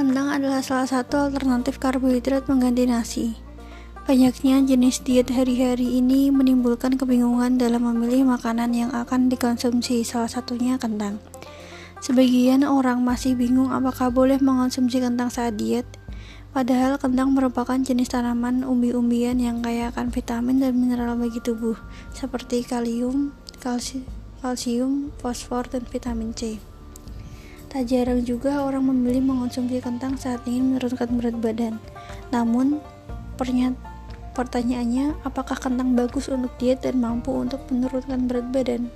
Kentang adalah salah satu alternatif karbohidrat pengganti nasi. Banyaknya jenis diet hari-hari ini menimbulkan kebingungan dalam memilih makanan yang akan dikonsumsi, salah satunya kentang. Sebagian orang masih bingung apakah boleh mengonsumsi kentang saat diet, padahal kentang merupakan jenis tanaman umbi-umbian yang kaya akan vitamin dan mineral bagi tubuh, seperti kalium, kalsi kalsium, fosfor, dan vitamin C. Tak jarang juga orang memilih mengonsumsi kentang saat ingin menurunkan berat badan. Namun, pertanyaannya, apakah kentang bagus untuk diet dan mampu untuk menurunkan berat badan?